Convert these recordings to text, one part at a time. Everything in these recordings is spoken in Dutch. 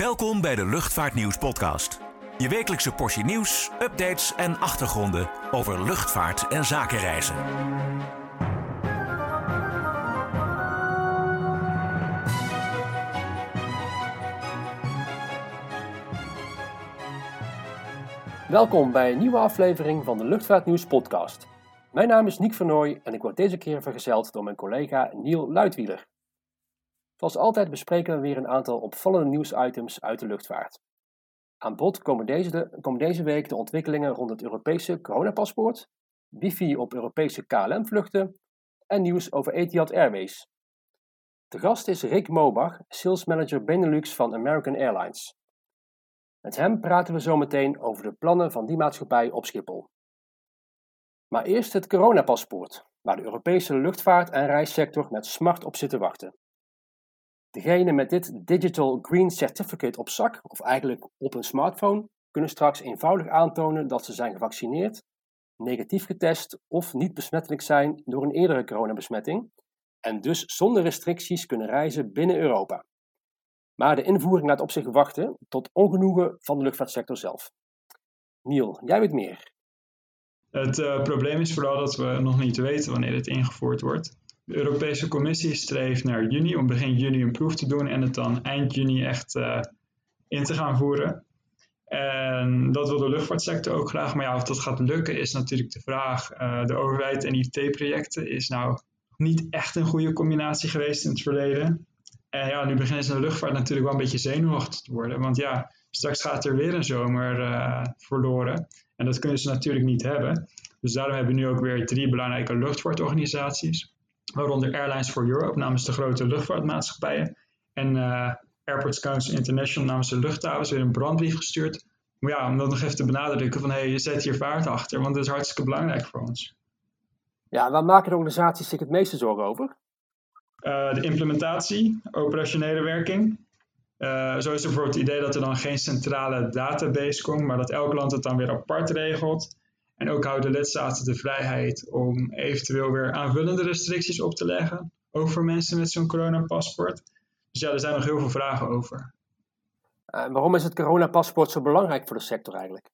Welkom bij de Luchtvaartnieuws podcast. Je wekelijkse portie nieuws, updates en achtergronden over luchtvaart en zakenreizen. Welkom bij een nieuwe aflevering van de Luchtvaartnieuws podcast. Mijn naam is Niek Vernooy en ik word deze keer vergezeld door mijn collega Niel Luidwieler. Zoals altijd bespreken we weer een aantal opvallende nieuwsitems uit de luchtvaart. Aan bod komen deze, komen deze week de ontwikkelingen rond het Europese coronapaspoort, wifi op Europese KLM-vluchten en nieuws over Etihad Airways. De gast is Rick Mobach, sales manager Benelux van American Airlines. Met hem praten we zo meteen over de plannen van die maatschappij op Schiphol. Maar eerst het coronapaspoort, waar de Europese luchtvaart- en reissector met smart op zit te wachten. Degene met dit Digital Green Certificate op zak, of eigenlijk op hun smartphone, kunnen straks eenvoudig aantonen dat ze zijn gevaccineerd, negatief getest of niet besmettelijk zijn door een eerdere coronabesmetting en dus zonder restricties kunnen reizen binnen Europa. Maar de invoering laat op zich wachten, tot ongenoegen van de luchtvaartsector zelf. Niel, jij weet meer. Het uh, probleem is vooral dat we nog niet weten wanneer het ingevoerd wordt. De Europese Commissie streeft naar juni, om begin juni een proef te doen en het dan eind juni echt uh, in te gaan voeren. En dat wil de luchtvaartsector ook graag, maar ja, of dat gaat lukken is natuurlijk de vraag. Uh, de overheid en IT-projecten is nou niet echt een goede combinatie geweest in het verleden. En ja, nu beginnen ze de luchtvaart natuurlijk wel een beetje zenuwachtig te worden. Want ja, straks gaat er weer een zomer uh, verloren. En dat kunnen ze natuurlijk niet hebben. Dus daarom hebben we nu ook weer drie belangrijke luchtvaartorganisaties. Waaronder Airlines for Europe namens de grote luchtvaartmaatschappijen. En uh, Airports Council International namens de luchthavens weer een brandbrief gestuurd. Maar ja, om dat nog even te benadrukken van hé, hey, je zet hier vaart achter. Want dat is hartstikke belangrijk voor ons. Ja, waar maken de organisaties zich het meeste zorgen over? Uh, de implementatie, operationele werking. Uh, zo is er bijvoorbeeld het idee dat er dan geen centrale database komt, maar dat elk land het dan weer apart regelt. En ook houden lidstaten de vrijheid om eventueel weer aanvullende restricties op te leggen, ook voor mensen met zo'n coronapaspoort. Dus ja, er zijn nog heel veel vragen over. Uh, waarom is het coronapaspoort zo belangrijk voor de sector eigenlijk?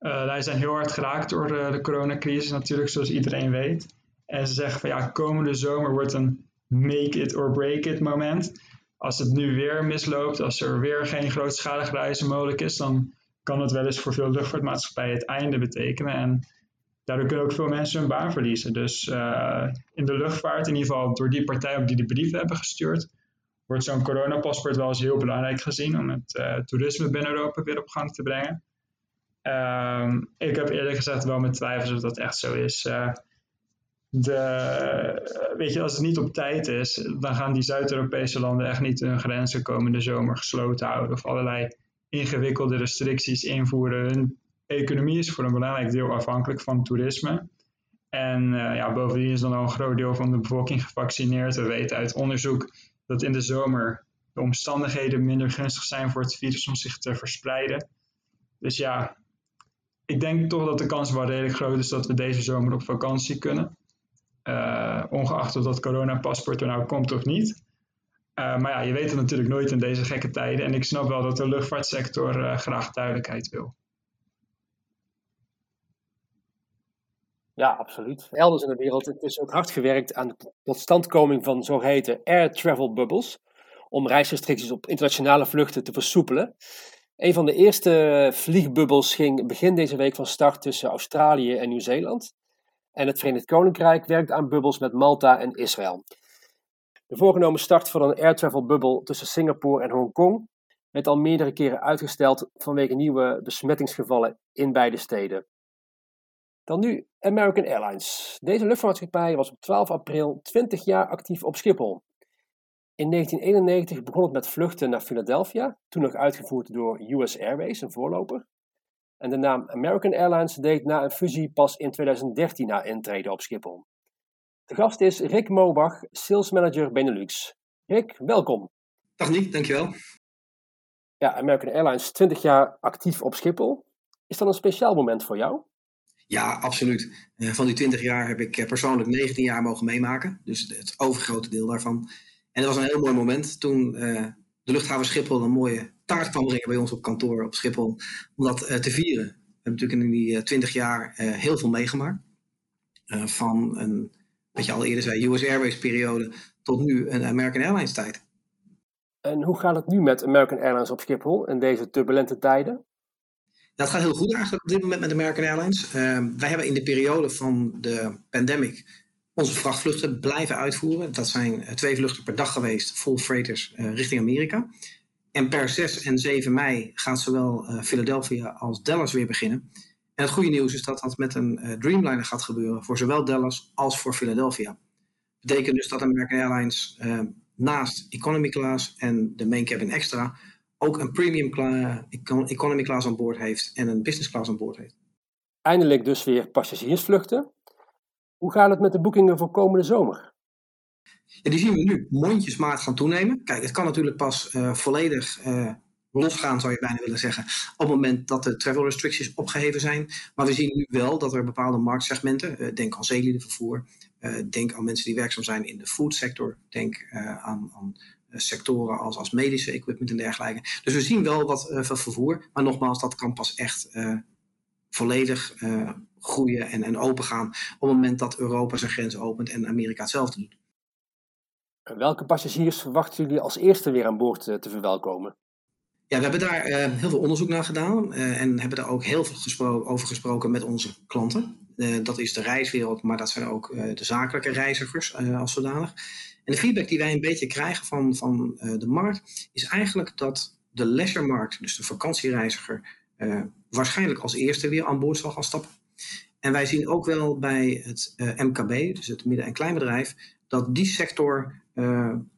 Uh, wij zijn heel hard geraakt door de, de coronacrisis natuurlijk, zoals iedereen weet. En ze zeggen van ja, komende zomer wordt een make it or break it moment als het nu weer misloopt, als er weer geen grootschalig reizen mogelijk is, dan kan het wel eens voor veel luchtvaartmaatschappijen het einde betekenen. En daardoor kunnen ook veel mensen hun baan verliezen. Dus uh, in de luchtvaart, in ieder geval door die partijen die de brief hebben gestuurd, wordt zo'n coronapaspoort wel eens heel belangrijk gezien om het uh, toerisme binnen Europa weer op gang te brengen. Um, ik heb eerlijk gezegd wel mijn twijfels of dat echt zo is. Uh, de, weet je, als het niet op tijd is, dan gaan die Zuid-Europese landen echt niet hun grenzen komende zomer gesloten houden of allerlei ingewikkelde restricties invoeren. Hun economie is voor een belangrijk deel afhankelijk van toerisme. En uh, ja, bovendien is dan al een groot deel van de bevolking gevaccineerd. We weten uit onderzoek dat in de zomer de omstandigheden minder gunstig zijn voor het virus om zich te verspreiden. Dus ja, ik denk toch dat de kans wel redelijk groot is dat we deze zomer op vakantie kunnen. Uh, ongeacht of dat coronapaspoort er nou komt of niet. Uh, maar ja, je weet het natuurlijk nooit in deze gekke tijden. En ik snap wel dat de luchtvaartsector uh, graag duidelijkheid wil. Ja, absoluut. Elders in de wereld is ook hard gewerkt aan de totstandkoming van zogeheten air travel bubbles. Om reisrestricties op internationale vluchten te versoepelen. Een van de eerste vliegbubbels ging begin deze week van start tussen Australië en Nieuw-Zeeland. En het Verenigd Koninkrijk werkt aan bubbels met Malta en Israël. De voorgenomen start van een air travel bubbel tussen Singapore en Hongkong werd al meerdere keren uitgesteld vanwege nieuwe besmettingsgevallen in beide steden. Dan nu American Airlines. Deze luchtvaartmaatschappij was op 12 april 20 jaar actief op Schiphol. In 1991 begon het met vluchten naar Philadelphia, toen nog uitgevoerd door US Airways, een voorloper. En de naam American Airlines deed na een fusie pas in 2013 na intreden op Schiphol. De gast is Rick Mobach, Sales Manager Benelux. Rick, welkom. Dag Nick, dankjewel. Ja, American Airlines 20 jaar actief op Schiphol. Is dat een speciaal moment voor jou? Ja, absoluut. Van die 20 jaar heb ik persoonlijk 19 jaar mogen meemaken. Dus het overgrote deel daarvan. En dat was een heel mooi moment toen uh, de luchthaven Schiphol een mooie taart kwam brengen bij ons op kantoor op Schiphol. Om dat te vieren. We hebben natuurlijk in die twintig jaar heel veel meegemaakt. van een, wat je al eerder zei, US Airways periode tot nu een American Airlines tijd. En hoe gaat het nu met American Airlines op Schiphol in deze turbulente tijden? Dat gaat heel goed eigenlijk op dit moment met American Airlines. Uh, wij hebben in de periode van de pandemic onze vrachtvluchten blijven uitvoeren. Dat zijn eh, twee vluchten per dag geweest, full freighters uh, richting Amerika. En per 6 en 7 mei gaat zowel uh, Philadelphia als Dallas weer beginnen. En het goede nieuws is dat dat met een Dreamliner gaat gebeuren voor zowel Dallas als voor Philadelphia. Dat betekent dus dat American Airlines naast economy class en de main cabin extra ook een premium economy class aan boord heeft en een business class aan boord heeft. Eindelijk dus weer passagiersvluchten. Hoe gaat het met de boekingen voor komende zomer? Ja, die zien we nu mondjesmaat gaan toenemen. Kijk, het kan natuurlijk pas uh, volledig losgaan, zou je bijna willen zeggen, op het moment dat de travel restrictions opgeheven zijn. Maar we zien nu wel dat er bepaalde marktsegmenten, uh, denk aan zeeliedenvervoer, denk aan mensen die werkzaam zijn in de foodsector, denk aan, aan sectoren als, als medische equipment en dergelijke. Dus we zien wel wat uh, vervoer, maar nogmaals, dat kan pas echt volledig groeien en, en open gaan op het moment dat Europa zijn grenzen opent en Amerika hetzelfde doet. Welke passagiers verwachten jullie als eerste weer aan boord te verwelkomen? Ja, we hebben daar heel veel onderzoek naar gedaan en hebben daar ook heel veel over gesproken met onze klanten. dat is de reiswereld, maar dat zijn ook de zakelijke reizigers als zodanig. En de feedback die wij een beetje krijgen van, van de markt is eigenlijk dat de leisuremarkt, dus de vakantiereiziger, waarschijnlijk als eerste weer aan boord zal gaan stappen. En wij zien ook wel bij het eh, MKB, dus het midden- en kleinbedrijf, dat die sector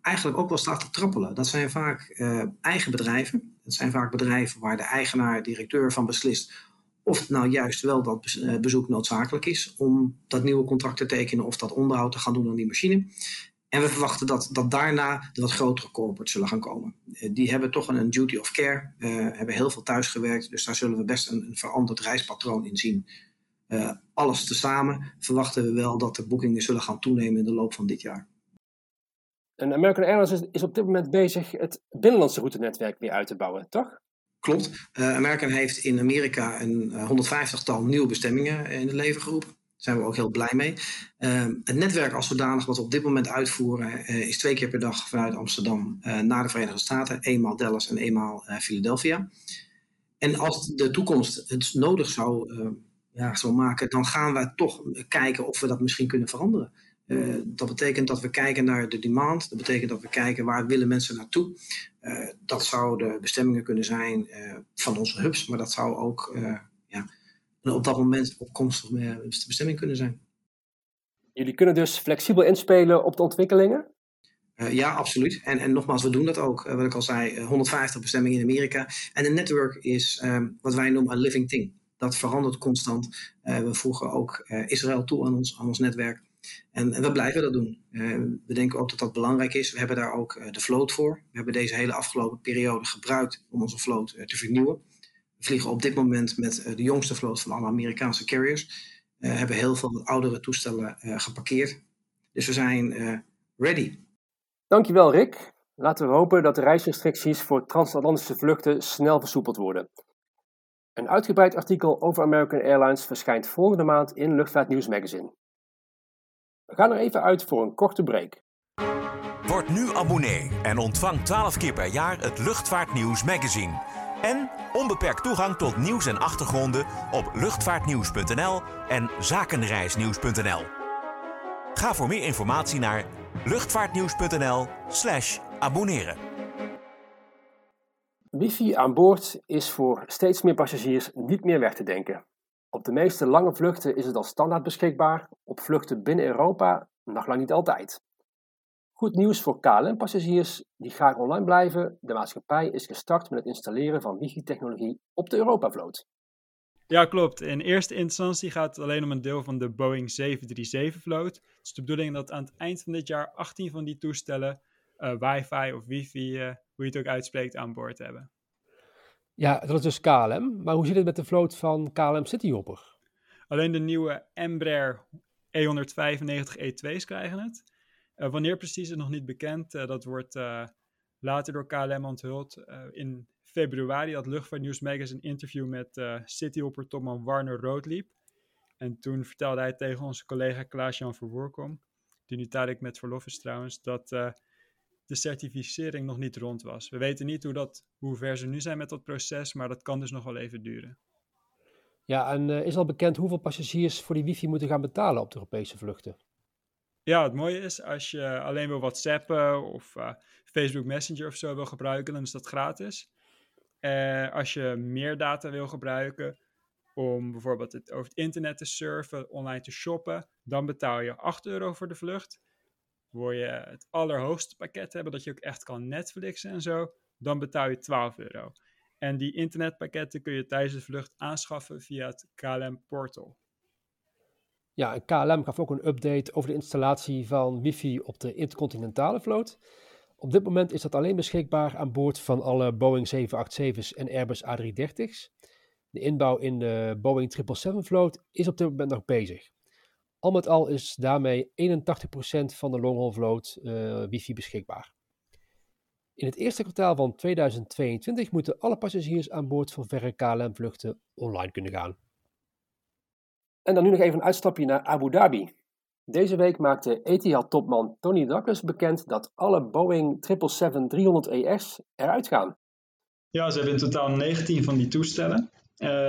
eigenlijk ook wel staat te trappelen. Dat zijn vaak eigen bedrijven. Dat zijn vaak bedrijven waar de eigenaar, directeur van beslist of nou juist wel dat bezoek noodzakelijk is om dat nieuwe contract te tekenen of dat onderhoud te gaan doen aan die machine. En we verwachten dat, dat daarna de wat grotere corporates zullen gaan komen. Die hebben toch een, duty of care, hebben heel veel thuisgewerkt, dus daar zullen we best een, een veranderd reispatroon in zien. Uh, alles tezamen verwachten we wel dat de boekingen zullen gaan toenemen in de loop van dit jaar. En American Airlines is, is op dit moment bezig het binnenlandse routenetwerk weer uit te bouwen, toch? Klopt. American heeft in Amerika een 150-tal nieuwe bestemmingen in het leven geroepen. Daar zijn we ook heel blij mee. Ehm, het netwerk als zodanig wat we op dit moment uitvoeren uh, is twee keer per dag vanuit Amsterdam uh, naar de Verenigde Staten. Eenmaal Dallas en eenmaal uh, Philadelphia. En als de toekomst het nodig zou, ja, zou maken, dan gaan we toch kijken of we dat misschien kunnen veranderen. dat betekent dat we kijken naar de demand. Dat betekent dat we kijken waar willen mensen naartoe. dat zouden bestemmingen kunnen zijn van onze hubs, maar dat zou ook ja, op dat moment opkomstig bestemming kunnen zijn. Jullie kunnen dus flexibel inspelen op de ontwikkelingen? Uh, ja, absoluut. En, en nogmaals, we doen dat ook. Uh, wat ik al zei, 150 eh, bestemmingen in Amerika. En een network is um, wat wij noemen een living thing. Dat verandert constant. we voegen ook Israël toe aan ons, ons netwerk. En, en we blijven dat doen. we denken ook dat dat belangrijk is. We hebben daar ook de vloot voor. We hebben deze hele afgelopen periode gebruikt om onze vloot te vernieuwen. We vliegen op dit moment met de jongste vloot van alle Amerikaanse carriers. Hebben heel veel oudere toestellen geparkeerd. Dus we zijn ready. Dankjewel Rick. Laten we hopen dat de reisrestricties voor transatlantische vluchten snel versoepeld worden. Een uitgebreid artikel over American Airlines verschijnt volgende maand in Luchtvaartnieuws Magazine. We gaan er even uit voor een korte break. Word nu abonnee en ontvang 12 keer per jaar het Luchtvaartnieuws Magazine. En onbeperkt toegang tot nieuws en achtergronden op luchtvaartnieuws.nl en zakenreisnieuws.nl. Ga voor meer informatie naar luchtvaartnieuws.nl/slash abonneren. Wifi aan boord is voor steeds meer passagiers niet meer weg te denken. Op de meeste lange vluchten is het al standaard beschikbaar, op vluchten binnen Europa nog lang niet altijd. Goed nieuws voor KLM-passagiers die graag online blijven. De maatschappij is gestart met het installeren van wifi-technologie op de Europavloot. Ja, klopt. In eerste instantie gaat het alleen om een deel van de Boeing 737-vloot. Het is de bedoeling dat aan het eind van dit jaar 18 van die toestellen uh, wifi of wifi, uh, hoe je het ook uitspreekt, aan boord hebben. Ja, dat is dus KLM. Maar hoe zit het met de vloot van KLM Cityhopper? Alleen de nieuwe Embraer E195 E2's krijgen het. Uh, wanneer precies is nog niet bekend. Uh, dat wordt uh, later door KLM onthuld. in februari had Luchtvaartnieuws Magazine een interview met Cityhopper topman Warner Roodliep. En toen vertelde hij tegen onze collega Klaas-Jan Verwoerkom, die nu tijdelijk met verlof is trouwens, dat de certificering nog niet rond was. We weten niet hoe, dat, hoe ver ze nu zijn met dat proces, maar dat kan dus nog wel even duren. Ja, en uh, is al bekend hoeveel passagiers voor die wifi moeten gaan betalen op de Europese vluchten? Ja, het mooie is, als je alleen wil WhatsAppen of uh, Facebook Messenger of zo wil gebruiken, dan is dat gratis. Uh, als je meer data wil gebruiken om bijvoorbeeld het, over het internet te surfen, online te shoppen, dan betaal je 8 euro voor de vlucht. Wil je het allerhoogste pakket hebben, dat je ook echt kan Netflixen en zo, dan betaal je 12 euro. En die internetpakketten kun je tijdens de vlucht aanschaffen via het KLM Portal. Ja, en KLM gaf ook een update over de installatie van wifi op de intercontinentale vloot. Op dit moment is dat alleen beschikbaar aan boord van alle Boeing 787's en Airbus A330's. De inbouw in de Boeing 777-vloot is op dit moment nog bezig. Al met al is daarmee 81% van de longhaul-vloot uh, wifi beschikbaar. In het eerste kwartaal van 2022 moeten alle passagiers aan boord van verre KLM-vluchten online kunnen gaan. En dan nu nog even een uitstapje naar Abu Dhabi. Deze week maakte Etihad-topman Tony Douglas bekend dat alle Boeing 777-300ES eruit gaan. Ja, ze hebben in totaal 19 van die toestellen.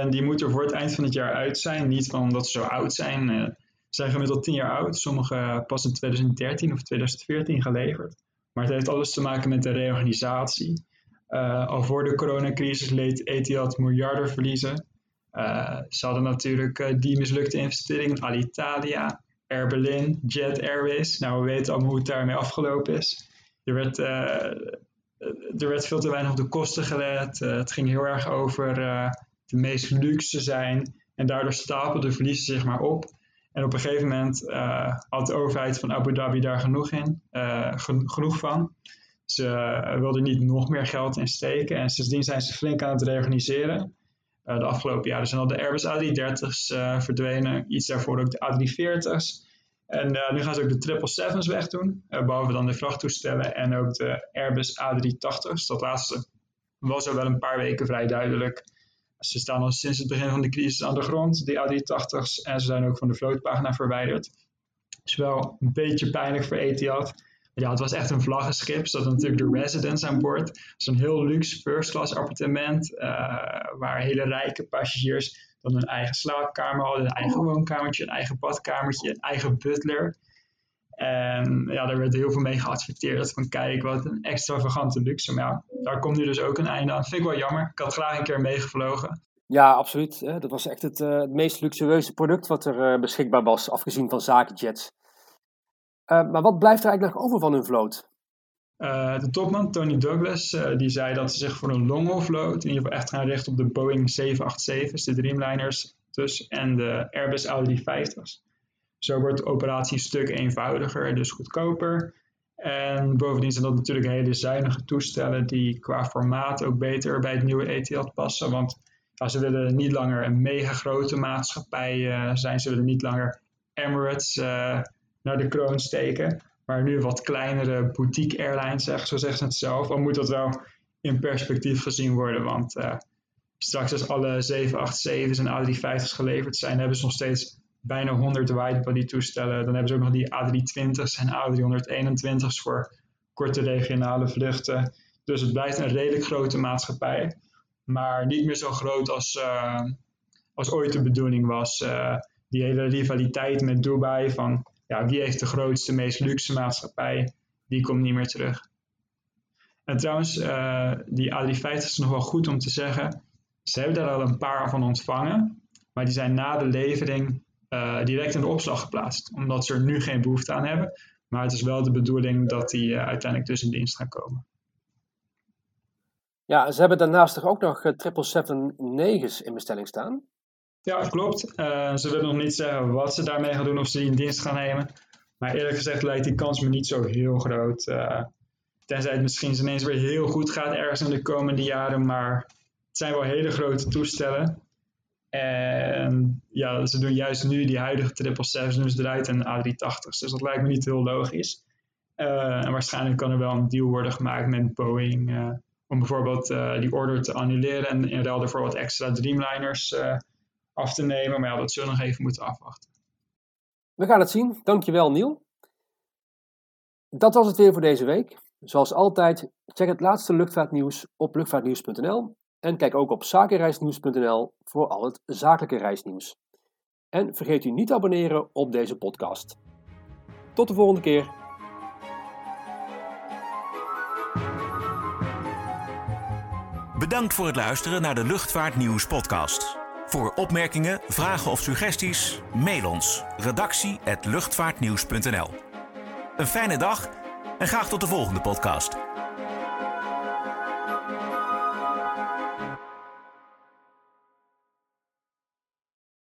Die moeten voor het eind van het jaar uit zijn. Niet omdat ze zo oud zijn. Ze zijn gemiddeld 10 jaar oud. Sommige pas in 2013 of 2014 geleverd. Maar het heeft alles te maken met de reorganisatie. Uh, al voor de coronacrisis leed Etihad miljarden verliezen. ze hadden natuurlijk die mislukte investeringen Alitalia, Air Berlin, Jet Airways. Nou, we weten allemaal hoe het daarmee afgelopen is. Er werd, er werd veel te weinig op de kosten gelet. het ging heel erg over de meest luxe zijn. En daardoor stapelden verliezen zich maar op. En op een gegeven moment uh, had de overheid van Abu Dhabi daar genoeg, in, uh, genoeg van. Ze uh, wilden niet nog meer geld in steken. En sindsdien zijn ze flink aan het reorganiseren. de afgelopen jaren zijn al de Airbus A330's verdwenen. Iets daarvoor ook de A340's. En nu gaan ze ook de 777's wegdoen. behalve dan de vrachttoestellen en ook de Airbus A380's. Dat laatste was er wel een paar weken vrij duidelijk ze staan al sinds het begin van de crisis aan de grond, die A380's, en ze zijn ook van de vlootpagina verwijderd. Is wel een beetje pijnlijk voor Etihad. Ja, het was echt een vlaggenschip. Ze hadden natuurlijk de residence aan boord. Zo'n heel luxe first class appartement, uh, waar hele rijke passagiers dan een eigen slaapkamer hadden, een eigen woonkamertje, een eigen badkamertje, een eigen butler. En ja, daar werd heel veel mee geadverteerd. Van kijk, wat een extravagante luxe. Maar ja, daar komt nu dus ook een einde aan. Vind ik wel jammer. Ik had graag een keer meegevlogen. Ja, absoluut. Dat was echt het, uh, het meest luxueuze product wat er uh, beschikbaar was, afgezien van zakenjets. Uh, maar wat blijft er eigenlijk nog over van hun vloot? de topman Tony Douglas die zei dat ze zich voor een long vloot in ieder geval echt gaan richten op de Boeing 787's, de Dreamliners dus, en de Airbus A350's. Zo wordt de operatie een stuk eenvoudiger, dus goedkoper. En bovendien zijn dat natuurlijk hele zuinige toestellen die qua formaat ook beter bij het nieuwe Etihad passen. Want ja, ze willen niet langer een mega grote maatschappij uh, zijn. Ze willen niet langer Emirates uh, naar de kroon steken. Maar nu wat kleinere boutique airlines, zeg, zo zeggen ze het zelf. Al moet dat wel in perspectief gezien worden. Want uh, straks als alle 787's en A350's geleverd zijn, hebben ze nog steeds bijna 100 widebody toestellen. Dan hebben ze ook nog die A320's en A321's voor korte regionale vluchten. Dus het blijft een redelijk grote maatschappij. Maar niet meer zo groot als, uh, als ooit de bedoeling was. Uh, die hele rivaliteit met Dubai van ja, wie heeft de grootste, meest luxe maatschappij, die komt niet meer terug. En trouwens, uh, die A350 is nog wel goed om te zeggen. Ze hebben daar al een paar van ontvangen, maar die zijn na de levering uh, direct in de opslag geplaatst. Omdat ze er nu geen behoefte aan hebben. Maar het is wel de bedoeling dat die uh, uiteindelijk dus in dienst gaan komen. Ja, ze hebben daarnaast toch ook nog 777-9's in bestelling staan? Ja, klopt. Uh, ze willen nog niet zeggen wat ze daarmee gaan doen of ze die in dienst gaan nemen. Maar eerlijk gezegd lijkt die kans me niet zo heel groot. tenzij het misschien ineens weer heel goed gaat ergens in de komende jaren. Maar het zijn wel hele grote toestellen. En ja, ze doen juist nu die huidige 777's eruit en A380's. Dus dat lijkt me niet heel logisch. en waarschijnlijk kan er wel een deal worden gemaakt met Boeing om bijvoorbeeld die order te annuleren en in ruil ervoor wat extra Dreamliners af te nemen. Maar ja, dat zullen we nog even moeten afwachten. We gaan het zien. Dankjewel Niel. Dat was het weer voor deze week. Zoals altijd, check het laatste luchtvaartnieuws op luchtvaartnieuws.nl en kijk ook op zakenreisnieuws.nl voor al het zakelijke reisnieuws. En vergeet u niet te abonneren op deze podcast. Tot de volgende keer. Bedankt voor het luisteren naar de Luchtvaartnieuws podcast. Voor opmerkingen, vragen of suggesties, mail ons redactie@luchtvaartnieuws.nl. Een fijne dag en graag tot de volgende podcast.